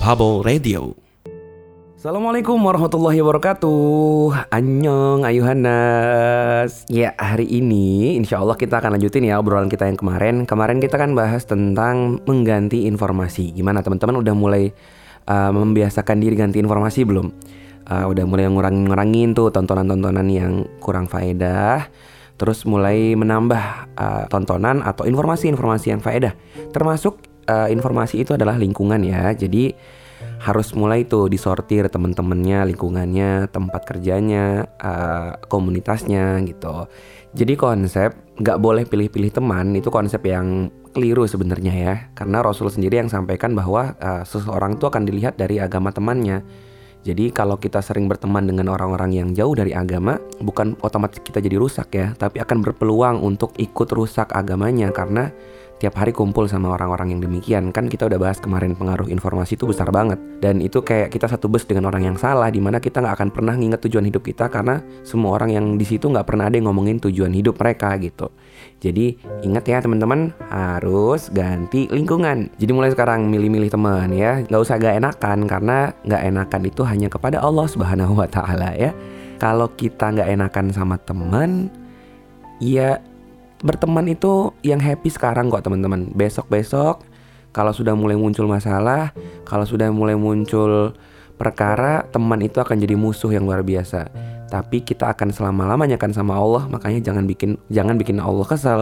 Bubble Radio. Assalamualaikum warahmatullahi wabarakatuh. Annyeong Ayuhanas Ya hari ini insya Allah kita akan lanjutin ya obrolan kita yang kemarin. Kemarin kita kan bahas tentang mengganti informasi. Gimana teman-teman? Udah mulai uh, membiasakan diri ganti informasi belum? Uh, udah mulai ngurangin-ngurangin tuh tontonan-tontonan yang kurang faedah. Terus mulai menambah uh, tontonan atau informasi-informasi yang faedah. Termasuk uh, informasi itu adalah lingkungan ya Jadi harus mulai tuh disortir temen-temennya, lingkungannya, tempat kerjanya, uh, komunitasnya gitu. Jadi konsep nggak boleh pilih-pilih teman itu konsep yang keliru sebenarnya ya, karena Rasul sendiri yang sampaikan bahwa uh, seseorang tuh akan dilihat dari agama temannya. Jadi kalau kita sering berteman dengan orang-orang yang jauh dari agama, bukan otomatis kita jadi rusak ya, tapi akan berpeluang untuk ikut rusak agamanya karena tiap hari kumpul sama orang-orang yang demikian. Kan kita udah bahas kemarin pengaruh informasi itu besar banget. Dan itu kayak kita satu bus dengan orang yang salah di mana kita nggak akan pernah nginget tujuan hidup kita karena semua orang yang di situ nggak pernah ada yang ngomongin tujuan hidup mereka gitu. Jadi ingat ya teman-teman harus ganti lingkungan. Jadi mulai sekarang milih-milih teman ya. Nggak usah gak enakan karena nggak enakan itu hanya kepada Allah subhanahu wa taala ya. Kalau kita nggak enakan sama teman ya berteman itu yang happy sekarang kok teman-teman. Besok-besok kalau sudah mulai muncul masalah, kalau sudah mulai muncul perkara, teman itu akan jadi musuh yang luar biasa. Tapi kita akan selama-lamanya kan sama Allah, makanya jangan bikin jangan bikin Allah kesal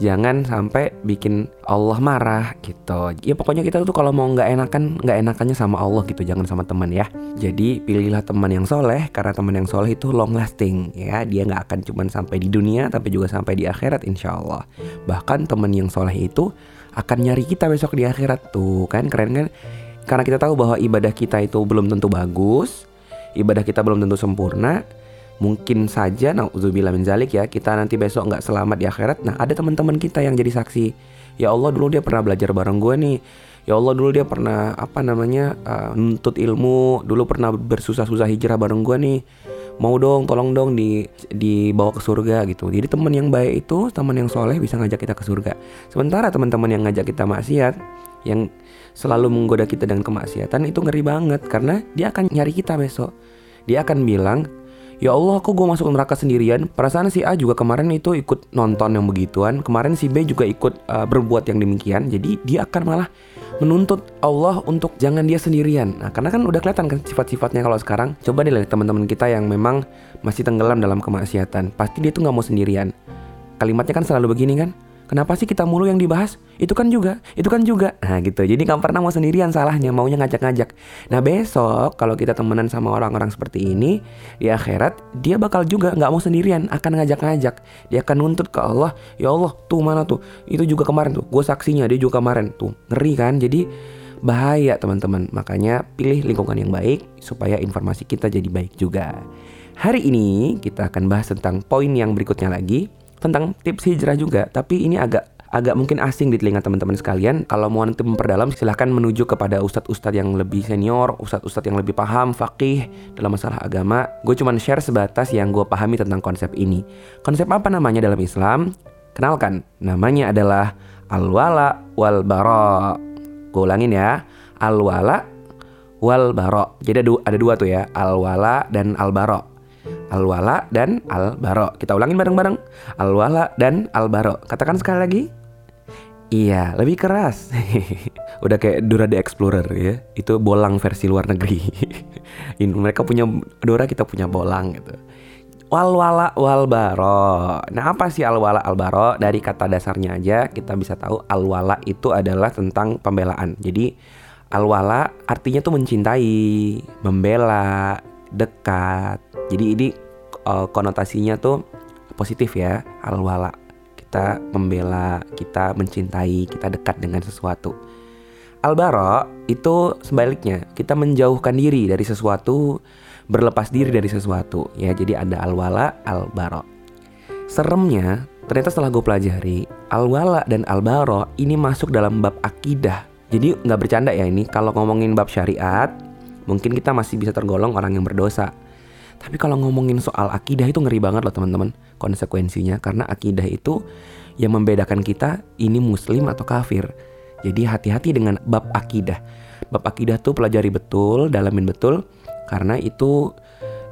jangan sampai bikin Allah marah gitu. Ya pokoknya kita tuh kalau mau nggak enakan nggak enakannya sama Allah gitu. Jangan sama teman ya. Jadi pilihlah teman yang soleh karena teman yang soleh itu long lasting ya. Dia nggak akan cuma sampai di dunia tapi juga sampai di akhirat insya Allah. Bahkan teman yang soleh itu akan nyari kita besok di akhirat tuh. Kan keren kan? Karena kita tahu bahwa ibadah kita itu belum tentu bagus ibadah kita belum tentu sempurna mungkin saja nauzubillah min zalik ya kita nanti besok nggak selamat di akhirat. Nah ada teman-teman kita yang jadi saksi. Ya Allah dulu dia pernah belajar bareng gue nih. Ya Allah dulu dia pernah apa namanya uh, nuntut ilmu. Dulu pernah bersusah-susah hijrah bareng gue nih. Mau dong tolong dong di dibawa ke surga gitu. Jadi teman yang baik itu teman yang soleh bisa ngajak kita ke surga. Sementara teman-teman yang ngajak kita maksiat yang selalu menggoda kita dengan kemaksiatan itu ngeri banget karena dia akan nyari kita besok. Dia akan bilang Ya Allah kok gue masuk neraka sendirian? Perasaan si A juga kemarin itu ikut nonton yang begituan. Kemarin si B juga ikut uh, berbuat yang demikian. Jadi dia akan malah menuntut Allah untuk jangan dia sendirian. Nah karena kan udah kelihatan kan sifat-sifatnya kalau sekarang. Coba deh teman-teman kita yang memang masih tenggelam dalam kemaksiatan. Pasti dia tuh nggak mau sendirian. Kalimatnya kan selalu begini kan Kenapa sih kita mulu yang dibahas? Itu kan juga, itu kan juga. Nah gitu, jadi gak pernah mau sendirian salahnya, maunya ngajak-ngajak. Nah besok kalau kita temenan sama orang-orang seperti ini, di akhirat dia bakal juga gak mau sendirian, akan ngajak-ngajak. Dia akan nuntut ke Allah, ya Allah tuh mana tuh, itu juga kemarin tuh, gue saksinya, dia juga kemarin tuh. Ngeri kan, jadi bahaya teman-teman. Makanya pilih lingkungan yang baik supaya informasi kita jadi baik juga. Hari ini kita akan bahas tentang poin yang berikutnya lagi tentang tips hijrah juga, tapi ini agak agak mungkin asing di telinga teman-teman sekalian. Kalau mau nanti memperdalam, silahkan menuju kepada ustadz-ustadz yang lebih senior, ustadz-ustadz yang lebih paham, fakih dalam masalah agama. Gue cuma share sebatas yang gue pahami tentang konsep ini. Konsep apa namanya dalam Islam? Kenalkan, namanya adalah al-wala wal bara. Gue ulangin ya, al-wala wal bara. Jadi ada dua, ada dua tuh ya, al-wala dan al-bara. Al-Wala dan Al-Baro. Kita ulangin bareng-bareng. Al-Wala dan Al-Baro. Katakan sekali lagi. Iya, lebih keras. Udah kayak Dora the Explorer ya. Itu bolang versi luar negeri. Ini mereka punya Dora, kita punya bolang gitu. Wal-wala wal-baro. Nah, apa sih al-wala al-baro? Dari kata dasarnya aja kita bisa tahu al-wala itu adalah tentang pembelaan. Jadi al-wala artinya tuh mencintai, membela, dekat. Jadi ini uh, konotasinya tuh positif ya, al-wala. Kita membela, kita mencintai, kita dekat dengan sesuatu. Al-bara itu sebaliknya, kita menjauhkan diri dari sesuatu, berlepas diri dari sesuatu. Ya, jadi ada al-wala, al-bara. Seremnya, ternyata setelah gue pelajari, al-wala dan al-bara ini masuk dalam bab akidah. Jadi nggak bercanda ya ini, kalau ngomongin bab syariat, mungkin kita masih bisa tergolong orang yang berdosa. Tapi kalau ngomongin soal akidah itu ngeri banget loh teman-teman konsekuensinya karena akidah itu yang membedakan kita ini muslim atau kafir. Jadi hati-hati dengan bab akidah. Bab akidah tuh pelajari betul, dalamin betul karena itu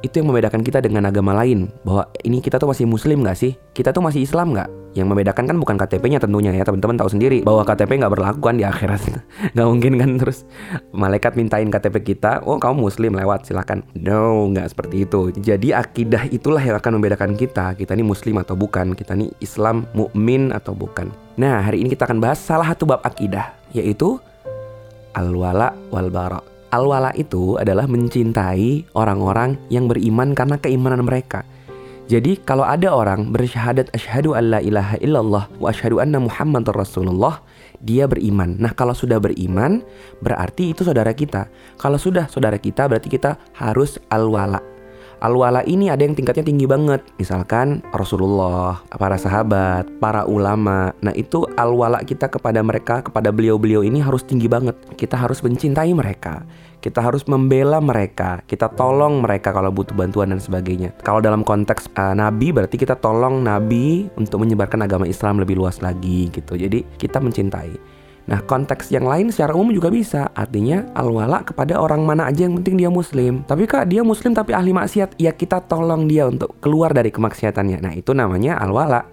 itu yang membedakan kita dengan agama lain. Bahwa ini kita tuh masih muslim nggak sih? Kita tuh masih Islam nggak? Yang membedakan kan bukan KTP-nya tentunya ya teman-teman tahu sendiri. Bahwa KTP nggak berlaku kan di akhirat. Nggak mungkin kan terus malaikat mintain KTP kita oh kamu muslim lewat silakan. No nggak seperti itu. Jadi akidah itulah yang akan membedakan kita. Kita ini muslim atau bukan? Kita ini Islam mukmin atau bukan? Nah hari ini kita akan bahas salah satu bab akidah yaitu al-wala wal bara Al-wala itu adalah mencintai orang-orang yang beriman karena keimanan mereka. Jadi kalau ada orang bersyahadat asyhadu alla ilaha illallah wa asyhadu anna muhammadar rasulullah, dia beriman. Nah, kalau sudah beriman, berarti itu saudara kita. Kalau sudah saudara kita, berarti kita harus al-wala. Al-wala ini ada yang tingkatnya tinggi banget. Misalkan Rasulullah, para sahabat, para ulama. Nah itu al-wala kita kepada mereka, kepada beliau-beliau ini harus tinggi banget. Kita harus mencintai mereka. Kita harus membela mereka, kita tolong mereka kalau butuh bantuan dan sebagainya. Kalau dalam konteks uh, nabi berarti kita tolong nabi untuk menyebarkan agama Islam lebih luas lagi gitu. Jadi kita mencintai. Nah konteks yang lain secara umum juga bisa. Artinya al-wala kepada orang mana aja yang penting dia muslim. Tapi kak dia muslim tapi ahli maksiat Ya kita tolong dia untuk keluar dari kemaksiatannya. Nah itu namanya al-wala.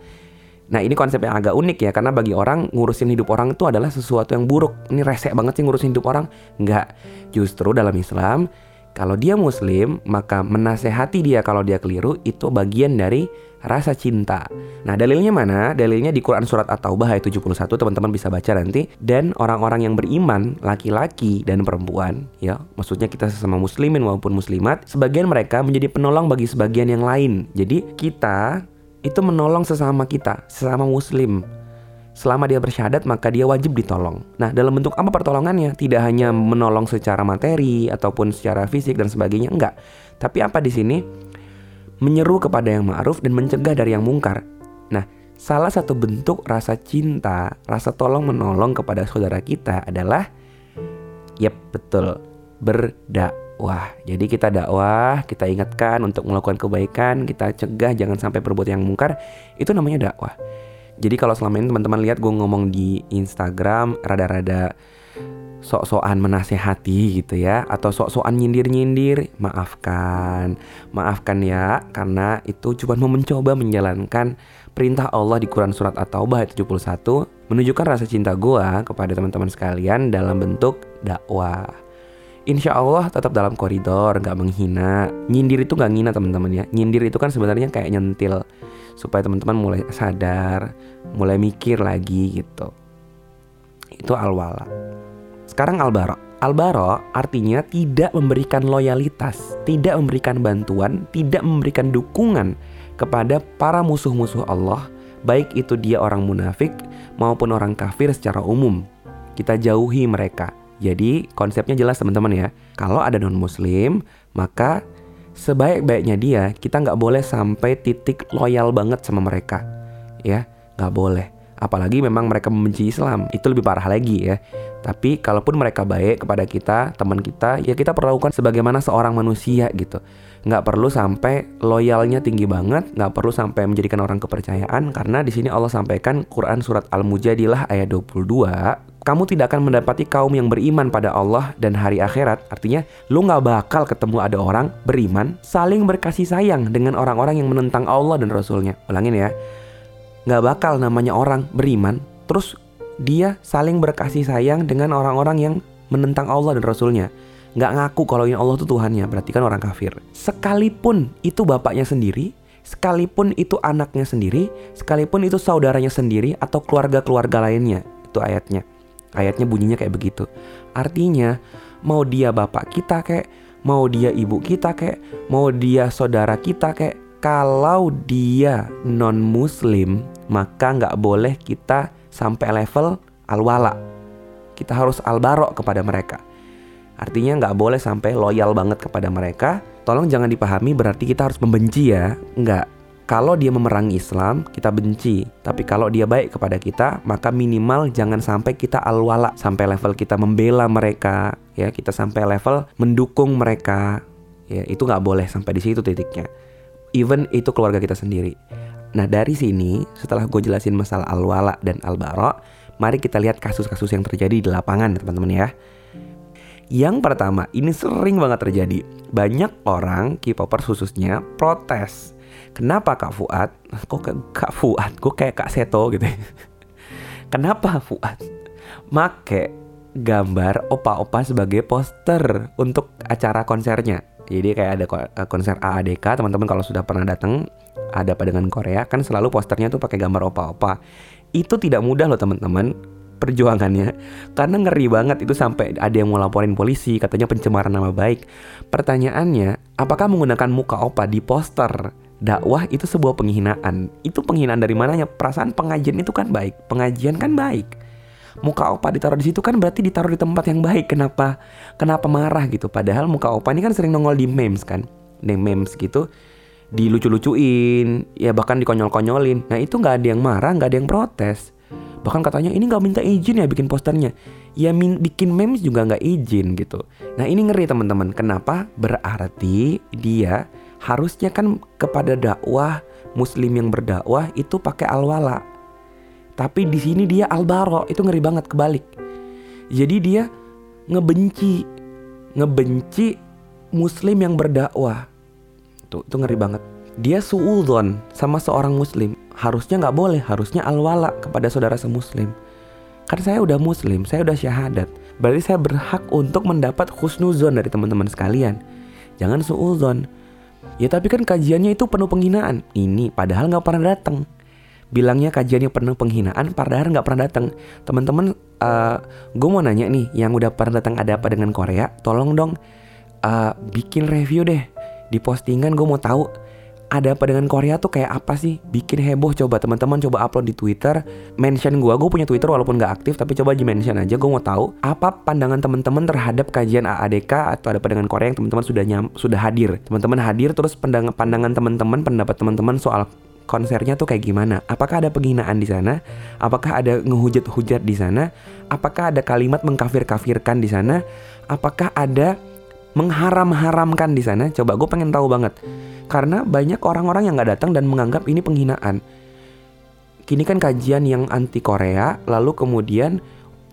Nah ini konsep yang agak unik ya Karena bagi orang ngurusin hidup orang itu adalah sesuatu yang buruk. Ini resek banget sih ngurusin hidup orang. Enggak Justru dalam Islam Kalau dia muslim maka menasehati dia kalau dia keliru Itu bagian dari rasa cinta. Nah, dalilnya mana? Dalilnya di Quran surat At-Taubah ayat 71, teman-teman bisa baca nanti. Dan orang-orang yang beriman, laki-laki dan perempuan, ya, maksudnya kita sesama muslimin maupun muslimat, sebagian mereka menjadi penolong bagi sebagian yang lain. Jadi, kita itu menolong sesama kita, sesama muslim. Selama dia bersyahadat maka dia wajib ditolong. Nah, dalam bentuk apa pertolongannya? Tidak hanya menolong secara materi ataupun secara fisik dan sebagainya, enggak. Tapi apa di sini? menyeru kepada yang ma'ruf dan mencegah dari yang mungkar. Nah, salah satu bentuk rasa cinta, rasa tolong menolong kepada saudara kita adalah yep, betul, berdakwah. Jadi kita dakwah, kita ingatkan untuk melakukan kebaikan, kita cegah jangan sampai berbuat yang mungkar, itu namanya dakwah. Jadi kalau selama ini teman-teman lihat gue ngomong di Instagram rada-rada sok-sokan menasehati gitu ya atau sok-sokan nyindir-nyindir maafkan maafkan ya karena itu cuma mau mencoba menjalankan perintah Allah di Quran surat At-Taubah ayat 71 menunjukkan rasa cinta gua kepada teman-teman sekalian dalam bentuk dakwah Insya Allah tetap dalam koridor, nggak menghina. Nyindir itu nggak ngina teman-teman ya. Nyindir itu kan sebenarnya kayak nyentil supaya teman-teman mulai sadar, mulai mikir lagi gitu. Itu al-wala. Sekarang albaro. Albaro artinya tidak memberikan loyalitas, tidak memberikan bantuan, tidak memberikan dukungan kepada para musuh-musuh Allah, baik itu dia orang munafik maupun orang kafir secara umum. Kita jauhi mereka. Jadi konsepnya jelas teman-teman ya. Kalau ada non muslim, maka sebaik-baiknya dia kita nggak boleh sampai titik loyal banget sama mereka. Ya, nggak boleh. Apalagi memang mereka membenci Islam itu lebih parah lagi ya. Tapi kalaupun mereka baik kepada kita teman kita ya kita perlakukan sebagaimana seorang manusia gitu. Nggak perlu sampai loyalnya tinggi banget nggak perlu sampai menjadikan orang kepercayaan karena di sini Allah sampaikan Quran surat Al-Mujadilah ayat 22 kamu tidak akan mendapati kaum yang beriman pada Allah dan hari akhirat. Artinya, lu nggak bakal ketemu ada orang beriman saling berkasih sayang dengan orang-orang yang menentang Allah dan Rasulnya. Ulangin ya, nggak bakal namanya orang beriman terus dia saling berkasih sayang dengan orang-orang yang menentang Allah dan Rasulnya nggak ngaku kalau ini Allah itu Tuhannya berarti kan orang kafir sekalipun itu bapaknya sendiri sekalipun itu anaknya sendiri sekalipun itu saudaranya sendiri atau keluarga-keluarga lainnya itu ayatnya ayatnya bunyinya kayak begitu. Artinya mau dia bapak kita kayak mau dia ibu kita kayak mau dia saudara kita kayak kalau dia non muslim maka nggak boleh kita sampai level al-wala. Kita harus al-baro kepada mereka. Artinya nggak boleh sampai loyal banget kepada mereka. Tolong jangan dipahami berarti kita harus membenci ya. Nggak kalau dia memerangi Islam, kita benci. Tapi kalau dia baik kepada kita, maka minimal jangan sampai kita al-wala, sampai level kita membela mereka, ya kita sampai level mendukung mereka. Ya, itu nggak boleh sampai di situ titiknya even itu keluarga kita sendiri. Nah dari sini setelah gue jelasin masalah al-wala dan al-bara, mari kita lihat kasus-kasus yang terjadi di lapangan teman-teman ya. Yang pertama, ini sering banget terjadi. Banyak orang K-popers khususnya protes. Kenapa Kak Fuad? Kok Kak Fuad? Gue kayak Kak Seto gitu. Kenapa Fuad? Make gambar opa-opa sebagai poster untuk acara konsernya. Jadi kayak ada eh, konser AADK, teman-teman kalau sudah pernah datang ada apa dengan Korea kan selalu posternya tuh pakai gambar opa-opa. Itu tidak mudah loh teman-teman perjuangannya karena ngeri banget itu sampai ada yang mau laporin polisi katanya pencemaran nama baik. Pertanyaannya, apakah menggunakan muka opa di poster dakwah itu sebuah penghinaan? Itu penghinaan dari mananya? Perasaan pengajian itu kan baik, pengajian kan baik. Muka opa ditaruh di situ kan berarti ditaruh di tempat yang baik. Kenapa? Kenapa marah gitu? Padahal muka opa ini kan sering nongol di memes kan, di memes gitu dilucu-lucuin, ya bahkan dikonyol-konyolin. Nah itu nggak ada yang marah, nggak ada yang protes. Bahkan katanya ini nggak minta izin ya bikin posternya. Ya min bikin memes juga nggak izin gitu. Nah ini ngeri teman-teman. Kenapa? Berarti dia harusnya kan kepada dakwah muslim yang berdakwah itu pakai alwala. Tapi di sini dia albaro itu ngeri banget kebalik. Jadi dia ngebenci, ngebenci muslim yang berdakwah. Tuh, itu ngeri banget. Dia suudon sama seorang muslim harusnya nggak boleh, harusnya alwala kepada saudara semuslim. Karena saya udah muslim, saya udah syahadat. Berarti saya berhak untuk mendapat husnuzon dari teman-teman sekalian. Jangan suuzon. Ya tapi kan kajiannya itu penuh penghinaan. Ini padahal nggak pernah datang. Bilangnya kajiannya penuh penghinaan, padahal nggak pernah datang. Teman-teman, uh, eh, gue mau nanya nih, yang udah pernah datang ada apa dengan Korea? Tolong dong uh, bikin review deh di postingan. Gue mau tahu ada apa dengan Korea tuh kayak apa sih? Bikin heboh coba teman-teman coba upload di Twitter, mention gua. Gue punya Twitter walaupun nggak aktif tapi coba di mention aja. Gue mau tahu apa pandangan teman-teman terhadap kajian AADK atau ada apa dengan Korea yang teman-teman sudah nyam, sudah hadir. Teman-teman hadir terus pandangan pandangan teman-teman, pendapat teman-teman soal konsernya tuh kayak gimana? Apakah ada penghinaan di sana? Apakah ada ngehujat-hujat di sana? Apakah ada kalimat mengkafir-kafirkan di sana? Apakah ada mengharam-haramkan di sana? Coba gue pengen tahu banget. Karena banyak orang-orang yang nggak datang dan menganggap ini penghinaan. Kini kan kajian yang anti Korea, lalu kemudian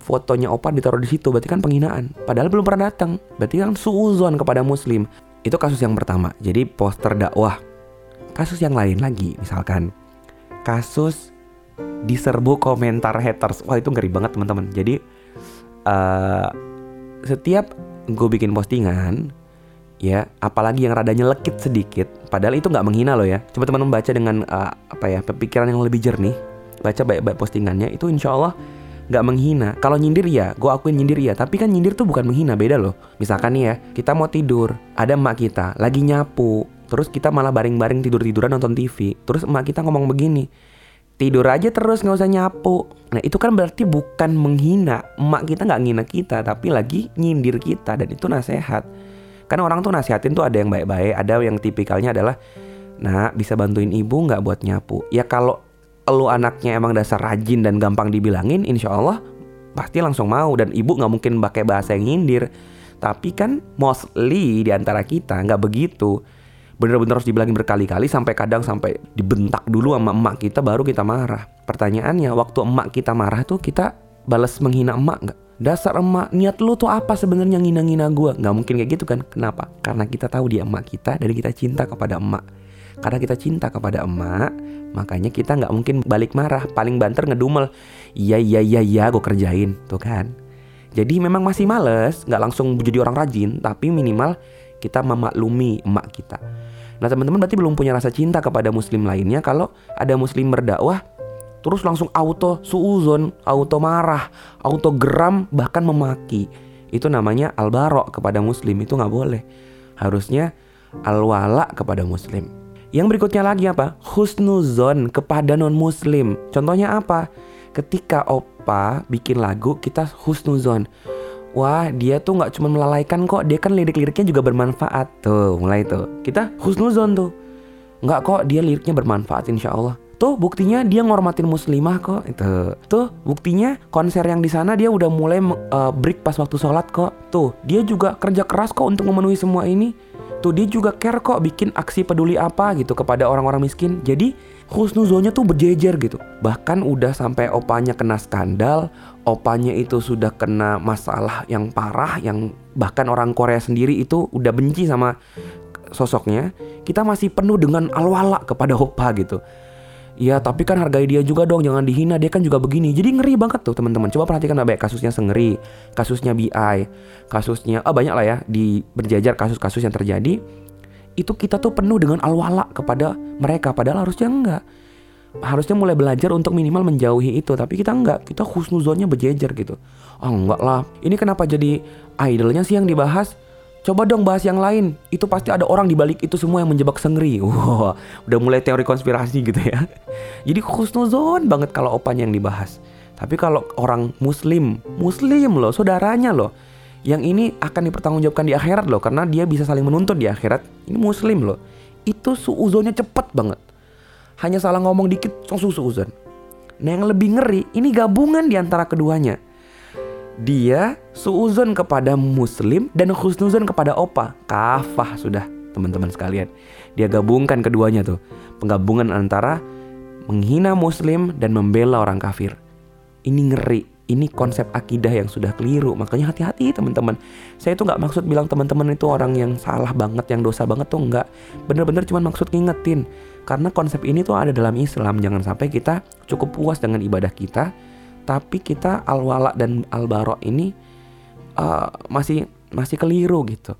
fotonya Opa ditaruh di situ, berarti kan penghinaan. Padahal belum pernah datang, berarti kan suuzon kepada Muslim. Itu kasus yang pertama. Jadi poster dakwah. Kasus yang lain lagi, misalkan kasus diserbu komentar haters. Wah itu ngeri banget teman-teman. Jadi uh, setiap gue bikin postingan ya apalagi yang radanya lekit sedikit padahal itu nggak menghina loh ya. Coba teman-teman baca dengan uh, apa ya pemikiran yang lebih jernih baca baik-baik postingannya itu insya Allah nggak menghina. Kalau nyindir ya gue akuin nyindir ya. Tapi kan nyindir tuh bukan menghina beda loh. Misalkan nih ya kita mau tidur ada emak kita lagi nyapu terus kita malah baring-baring tidur-tiduran nonton TV terus emak kita ngomong begini tidur aja terus nggak usah nyapu. Nah itu kan berarti bukan menghina emak kita nggak ngina kita tapi lagi nyindir kita dan itu nasehat. Karena orang tuh nasihatin tuh ada yang baik-baik, ada yang tipikalnya adalah, nah bisa bantuin ibu nggak buat nyapu? Ya kalau lu anaknya emang dasar rajin dan gampang dibilangin, insya Allah pasti langsung mau dan ibu nggak mungkin pakai bahasa yang nyindir. Tapi kan mostly di antara kita nggak begitu bener-bener harus dibilangin berkali-kali sampai kadang sampai dibentak dulu sama emak kita baru kita marah. Pertanyaannya waktu emak kita marah tuh kita balas menghina emak nggak? Dasar emak, niat lu tuh apa sebenarnya ngina-ngina gue? Nggak mungkin kayak gitu kan? Kenapa? Karena kita tahu dia emak kita dan kita cinta kepada emak. Karena kita cinta kepada emak, makanya kita nggak mungkin balik marah. Paling banter ngedumel, iya iya iya iya gue kerjain, tuh kan? Jadi memang masih males, nggak langsung jadi orang rajin, tapi minimal kita memaklumi emak kita. Nah teman-teman berarti belum punya rasa cinta kepada muslim lainnya kalau ada muslim berdakwah terus langsung auto suuzon, auto marah, auto geram bahkan memaki. Itu namanya albaro kepada muslim itu nggak boleh. Harusnya alwala kepada muslim. Yang berikutnya lagi apa? Husnuzon kepada non muslim. Contohnya apa? Ketika opa bikin lagu kita husnuzon wah dia tuh nggak cuma melalaikan kok dia kan lirik-liriknya juga bermanfaat tuh mulai tuh kita husnuzon tuh nggak kok dia liriknya bermanfaat insya Allah Tuh buktinya dia ngormatin muslimah kok itu. Tuh buktinya konser yang di sana dia udah mulai uh, break pas waktu sholat kok. Tuh dia juga kerja keras kok untuk memenuhi semua ini. Tuh dia juga care kok bikin aksi peduli apa gitu kepada orang-orang miskin. Jadi husnuzonnya tuh berjejer gitu. Bahkan udah sampai opanya kena skandal, opanya itu sudah kena masalah yang parah yang bahkan orang Korea sendiri itu udah benci sama sosoknya. Kita masih penuh dengan alwala kepada opa gitu. Ya tapi kan hargai dia juga dong Jangan dihina dia kan juga begini Jadi ngeri banget tuh teman-teman Coba perhatikan baik kasusnya Sengeri Kasusnya BI Kasusnya Oh banyak lah ya Di berjajar kasus-kasus yang terjadi Itu kita tuh penuh dengan alwala kepada mereka Padahal harusnya enggak Harusnya mulai belajar untuk minimal menjauhi itu Tapi kita enggak Kita khusnuzonnya berjejer gitu Oh enggak lah Ini kenapa jadi idolnya sih yang dibahas Coba dong bahas yang lain. Itu pasti ada orang di balik itu semua yang menjebak Sengri. Wow, udah mulai teori konspirasi gitu ya. Jadi khusnuzon banget kalau opanya yang dibahas. Tapi kalau orang muslim, muslim loh, saudaranya loh. Yang ini akan dipertanggungjawabkan di akhirat loh karena dia bisa saling menuntut di akhirat. Ini muslim loh. Itu suuzonnya cepet banget. Hanya salah ngomong dikit langsung suuzon. Nah yang lebih ngeri ini gabungan di antara keduanya dia suuzon kepada muslim dan khusnuzon kepada opa. Kafah sudah teman-teman sekalian. Dia gabungkan keduanya tuh. Penggabungan antara menghina muslim dan membela orang kafir. Ini ngeri. Ini konsep akidah yang sudah keliru. Makanya hati-hati teman-teman. Saya itu nggak maksud bilang teman-teman itu orang yang salah banget, yang dosa banget tuh nggak. Bener-bener cuma maksud ngingetin. Karena konsep ini tuh ada dalam Islam. Jangan sampai kita cukup puas dengan ibadah kita tapi kita al-wala dan al-bara ini uh, masih masih keliru gitu.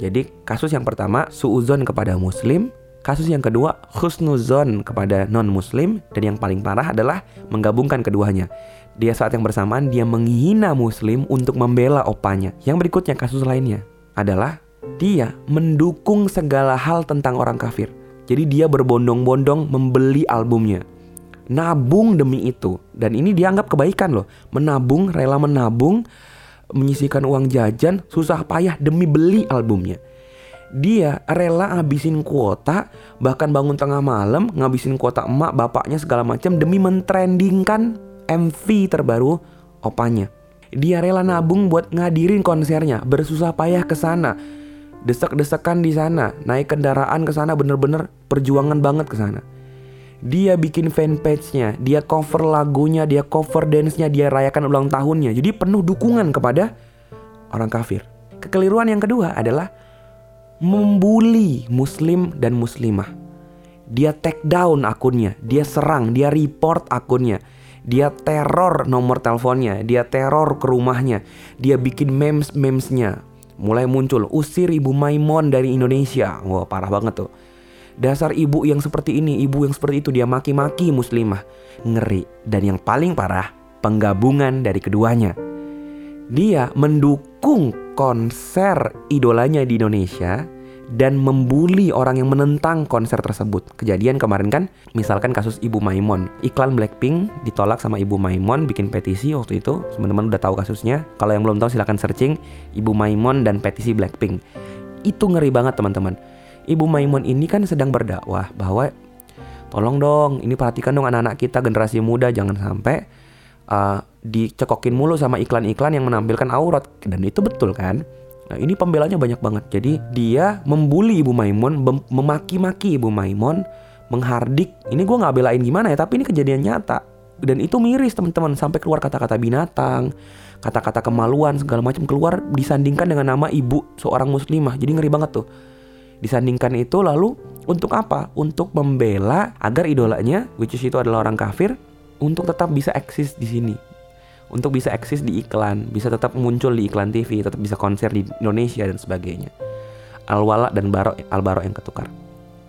Jadi kasus yang pertama suuzon kepada muslim, kasus yang kedua husnuzon kepada non muslim dan yang paling parah adalah menggabungkan keduanya. Dia saat yang bersamaan dia menghina muslim untuk membela opanya. Yang berikutnya kasus lainnya adalah dia mendukung segala hal tentang orang kafir. Jadi dia berbondong-bondong membeli albumnya nabung demi itu dan ini dianggap kebaikan loh menabung rela menabung menyisihkan uang jajan susah payah demi beli albumnya dia rela ngabisin kuota bahkan bangun tengah malam ngabisin kuota emak bapaknya segala macam demi mentrendingkan MV terbaru opanya dia rela nabung buat ngadirin konsernya bersusah payah ke sana desek-desekan di sana naik kendaraan ke sana bener-bener perjuangan banget ke sana dia bikin fanpage-nya, dia cover lagunya, dia cover dance-nya, dia rayakan ulang tahunnya. Jadi penuh dukungan kepada orang kafir. Kekeliruan yang kedua adalah membuli muslim dan muslimah. Dia take down akunnya, dia serang, dia report akunnya. Dia teror nomor teleponnya, dia teror ke rumahnya, dia bikin memes-memesnya. Mulai muncul usir Ibu Maimon dari Indonesia. Wah, parah banget tuh Dasar ibu yang seperti ini, ibu yang seperti itu dia maki-maki muslimah. Ngeri. Dan yang paling parah, penggabungan dari keduanya. Dia mendukung konser idolanya di Indonesia dan membuli orang yang menentang konser tersebut. Kejadian kemarin kan, misalkan kasus Ibu Maimon, iklan Blackpink ditolak sama Ibu Maimon bikin petisi waktu itu. Teman-teman udah tahu kasusnya. Kalau yang belum tahu silahkan searching Ibu Maimon dan petisi Blackpink. Itu ngeri banget teman-teman. Ibu Maimun ini kan sedang berdakwah bahwa tolong dong, ini perhatikan dong anak-anak kita generasi muda jangan sampai uh, dicekokin mulu sama iklan-iklan yang menampilkan aurat dan itu betul kan? Nah, ini pembelanya banyak banget. Jadi dia membuli Ibu Maimun, memaki-maki Ibu Maimun, menghardik. Ini gue nggak belain gimana ya, tapi ini kejadian nyata. Dan itu miris teman-teman sampai keluar kata-kata binatang, kata-kata kemaluan segala macam keluar disandingkan dengan nama ibu seorang muslimah. Jadi ngeri banget tuh. Disandingkan itu lalu untuk apa? Untuk membela agar idolanya, which is itu adalah orang kafir, untuk tetap bisa eksis di sini. Untuk bisa eksis di iklan, bisa tetap muncul di iklan TV, tetap bisa konser di Indonesia dan sebagainya. Alwala dan baro, albaro yang ketukar.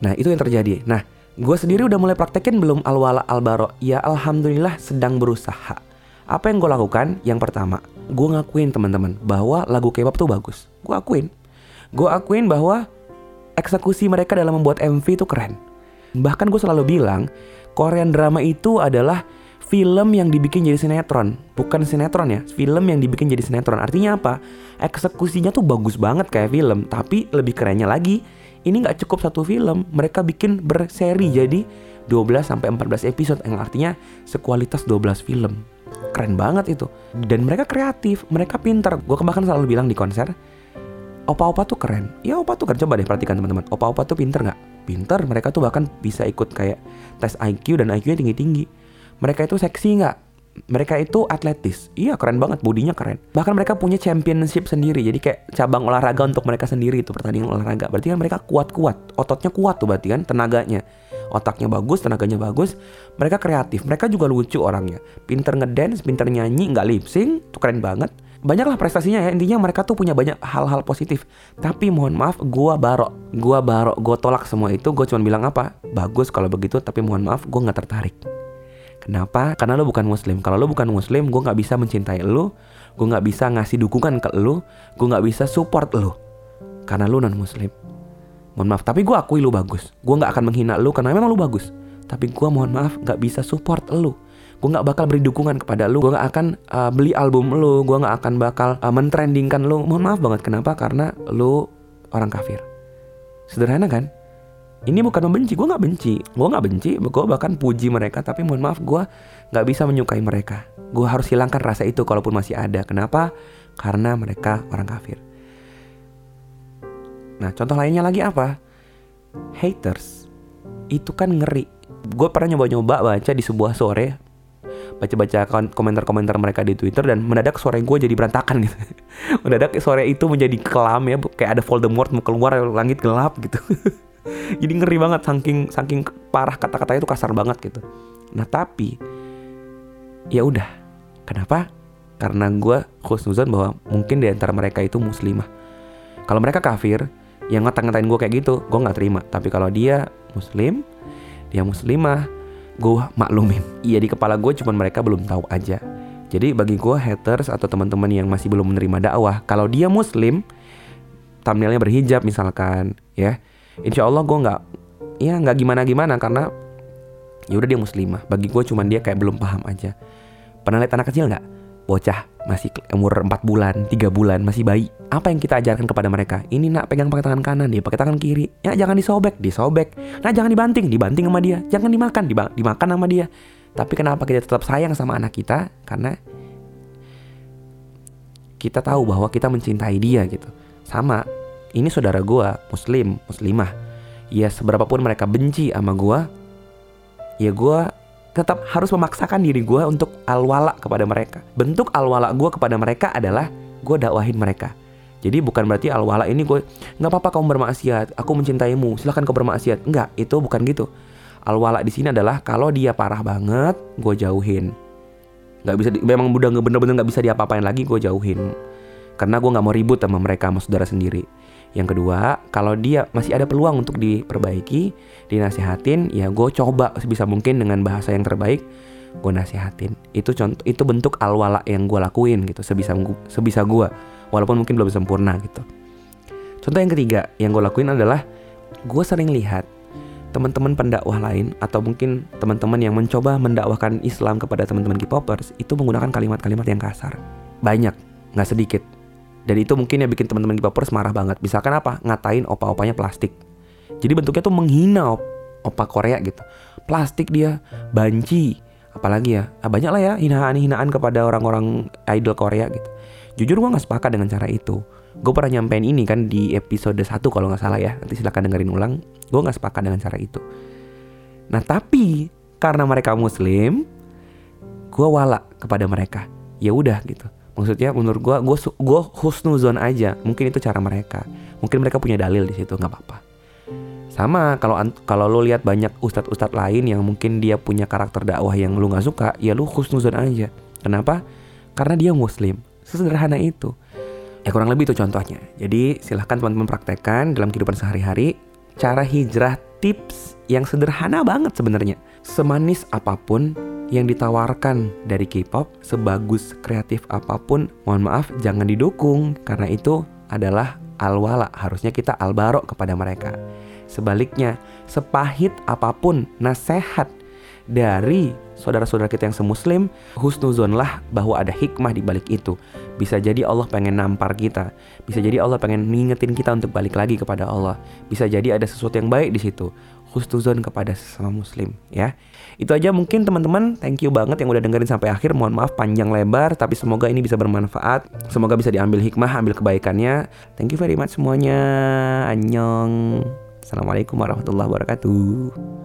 Nah itu yang terjadi. Nah gue sendiri udah mulai praktekin belum alwala albaro? Ya alhamdulillah sedang berusaha. Apa yang gue lakukan? Yang pertama, gue ngakuin teman-teman bahwa lagu K-pop tuh bagus. Gue akuin. Gue akuin bahwa eksekusi mereka dalam membuat MV itu keren. Bahkan gue selalu bilang, Korean drama itu adalah film yang dibikin jadi sinetron. Bukan sinetron ya, film yang dibikin jadi sinetron. Artinya apa? Eksekusinya tuh bagus banget kayak film, tapi lebih kerennya lagi, ini nggak cukup satu film, mereka bikin berseri jadi 12 sampai 14 episode yang artinya sekualitas 12 film. Keren banget itu. Dan mereka kreatif, mereka pintar. Gue bahkan selalu bilang di konser, opa-opa tuh keren. Ya opa tuh keren. Coba deh perhatikan teman-teman. Opa-opa tuh pinter nggak? pinter mereka tuh bahkan bisa ikut kayak tes IQ dan IQ-nya tinggi-tinggi mereka itu seksi nggak? Mereka itu atletis. Iya keren banget bodinya keren. Bahkan mereka punya championship sendiri. Jadi kayak cabang olahraga untuk mereka sendiri itu pertandingan olahraga. Berarti kan mereka kuat-kuat. Ototnya kuat tuh berarti kan tenaganya. Otaknya bagus tenaganya bagus. Mereka kreatif. Mereka juga lucu orangnya. Pinter ngedance pinter nyanyi nggak lip sync tuh keren banget. Banyaklah prestasinya ya. Intinya mereka tuh punya banyak hal-hal positif. Tapi mohon maaf gua barok. Gua barok gua tolak semua itu. Gue cuma bilang apa? Bagus kalau begitu tapi mohon maaf gua nggak tertarik Kenapa? Karena lo bukan muslim. Kalau lo bukan muslim, gue nggak bisa mencintai lo, gue nggak bisa ngasih dukungan ke lo, gue nggak bisa support lo. Karena lo non muslim. Mohon maaf, tapi gue akui lo bagus. Gue nggak akan menghina lo karena memang lo bagus. Tapi gue mohon maaf nggak bisa support lo. Gue nggak bakal beri dukungan kepada lo. Gue nggak akan uh, beli album lo. Gue nggak akan bakal uh, mentrendingkan lo. Mohon maaf banget. Kenapa? Karena lo orang kafir. Sederhana kan? Ini bukan membenci gue nggak benci. Gue nggak benci gue bahkan puji mereka tapi mohon maaf gue nggak bisa menyukai mereka. Gue harus hilangkan rasa itu kalaupun masih ada. Kenapa? Karena mereka orang kafir. Nah contoh lainnya lagi apa? Haters. Itu kan ngeri. Gue pernah nyoba-nyoba baca di sebuah sore baca-baca komentar-komentar mereka di Twitter dan mendadak sore gue jadi berantakan gitu. mendadak sore itu menjadi kelam ya, kayak ada Voldemort mau keluar langit gelap gitu. jadi ngeri banget saking saking parah kata-katanya itu kasar banget gitu. Nah tapi ya udah. Kenapa? Karena gue khusnuzon bahwa mungkin di antara mereka itu muslimah. Kalau mereka kafir yang ngata-ngatain gue kayak gitu gue nggak terima. Tapi kalau dia muslim dia muslimah gue maklumin. Iya di kepala gue cuman mereka belum tahu aja. Jadi bagi gue haters atau teman-teman yang masih belum menerima dakwah kalau dia muslim thumbnailnya berhijab misalkan ya insya Allah gue nggak ya nggak gimana gimana karena ya udah dia muslimah bagi gue cuman dia kayak belum paham aja pernah lihat anak kecil nggak bocah masih umur 4 bulan, 3 bulan, masih bayi. Apa yang kita ajarkan kepada mereka? Ini nak pegang pakai tangan kanan, dia pakai tangan kiri. Ya jangan disobek, disobek. Nah jangan dibanting, dibanting sama dia. Jangan dimakan, dimakan sama dia. Tapi kenapa kita tetap sayang sama anak kita? Karena kita tahu bahwa kita mencintai dia gitu. Sama ini saudara gue muslim muslimah. Ya seberapapun mereka benci sama gue ya gue tetap harus memaksakan diri gue untuk alwala kepada mereka. Bentuk alwala gue kepada mereka adalah gue dakwahin mereka. Jadi bukan berarti alwala ini gue nggak apa-apa kamu bermaksiat aku mencintaimu silahkan kau bermaksiat. Enggak itu bukan gitu. Alwala di sini adalah kalau dia parah banget gue jauhin. Nggak bisa memang udah bener-bener nggak bisa diapa-apain lagi gue jauhin. Karena gue nggak mau ribut sama mereka sama saudara sendiri yang kedua, kalau dia masih ada peluang untuk diperbaiki, dinasehatin, ya gue coba sebisa mungkin dengan bahasa yang terbaik, gue nasihatin. Itu contoh, itu bentuk alwala yang gue lakuin gitu, sebisa sebisa gue, walaupun mungkin belum sempurna gitu. Contoh yang ketiga yang gue lakuin adalah gue sering lihat teman-teman pendakwah lain atau mungkin teman-teman yang mencoba mendakwahkan Islam kepada teman-teman K-popers itu menggunakan kalimat-kalimat yang kasar. Banyak, nggak sedikit dan itu mungkin yang bikin teman-teman K-popers marah banget. Misalkan apa? Ngatain opa-opanya plastik. Jadi bentuknya tuh menghina op opa Korea gitu. Plastik dia, banci, apalagi ya. Ah, banyak lah ya hinaan-hinaan kepada orang-orang idol Korea gitu. Jujur gue gak sepakat dengan cara itu. Gue pernah nyampein ini kan di episode 1 kalau nggak salah ya. Nanti silahkan dengerin ulang. Gue gak sepakat dengan cara itu. Nah tapi karena mereka muslim, gue wala kepada mereka. Ya udah gitu maksudnya menurut gue gue gue husnuzon aja. Mungkin itu cara mereka. Mungkin mereka punya dalil di situ nggak apa-apa. Sama kalau kalau lo lihat banyak ustadz-ustadz lain yang mungkin dia punya karakter dakwah yang lo nggak suka ya lo husnuzon aja. Kenapa? Karena dia muslim. Sesederhana itu. Ya kurang lebih itu contohnya. Jadi silahkan teman-teman praktekkan dalam kehidupan sehari-hari cara hijrah tips yang sederhana banget sebenarnya. Semanis apa pun yang ditawarkan dari K-pop sebagus kreatif apa pun, mohon maaf jangan didukung karena itu adalah alwala, harusnya kita albarok kepada mereka. Sebaliknya, sepahit apa pun nasihat dari saudara-saudara kita yang semuslim, husnuzonlah bahwa ada hikmah di balik itu. Bisa jadi Allah pengen nampar kita, bisa jadi Allah pengen ngingetin kita untuk balik lagi kepada Allah. Bisa jadi ada sesuatu yang baik di situ husnuzon kepada sesama muslim ya. Itu aja mungkin teman-teman, thank you banget yang udah dengerin sampai akhir. Mohon maaf panjang lebar tapi semoga ini bisa bermanfaat. Semoga bisa diambil hikmah, ambil kebaikannya. Thank you very much semuanya. Annyeong. Assalamualaikum warahmatullahi wabarakatuh.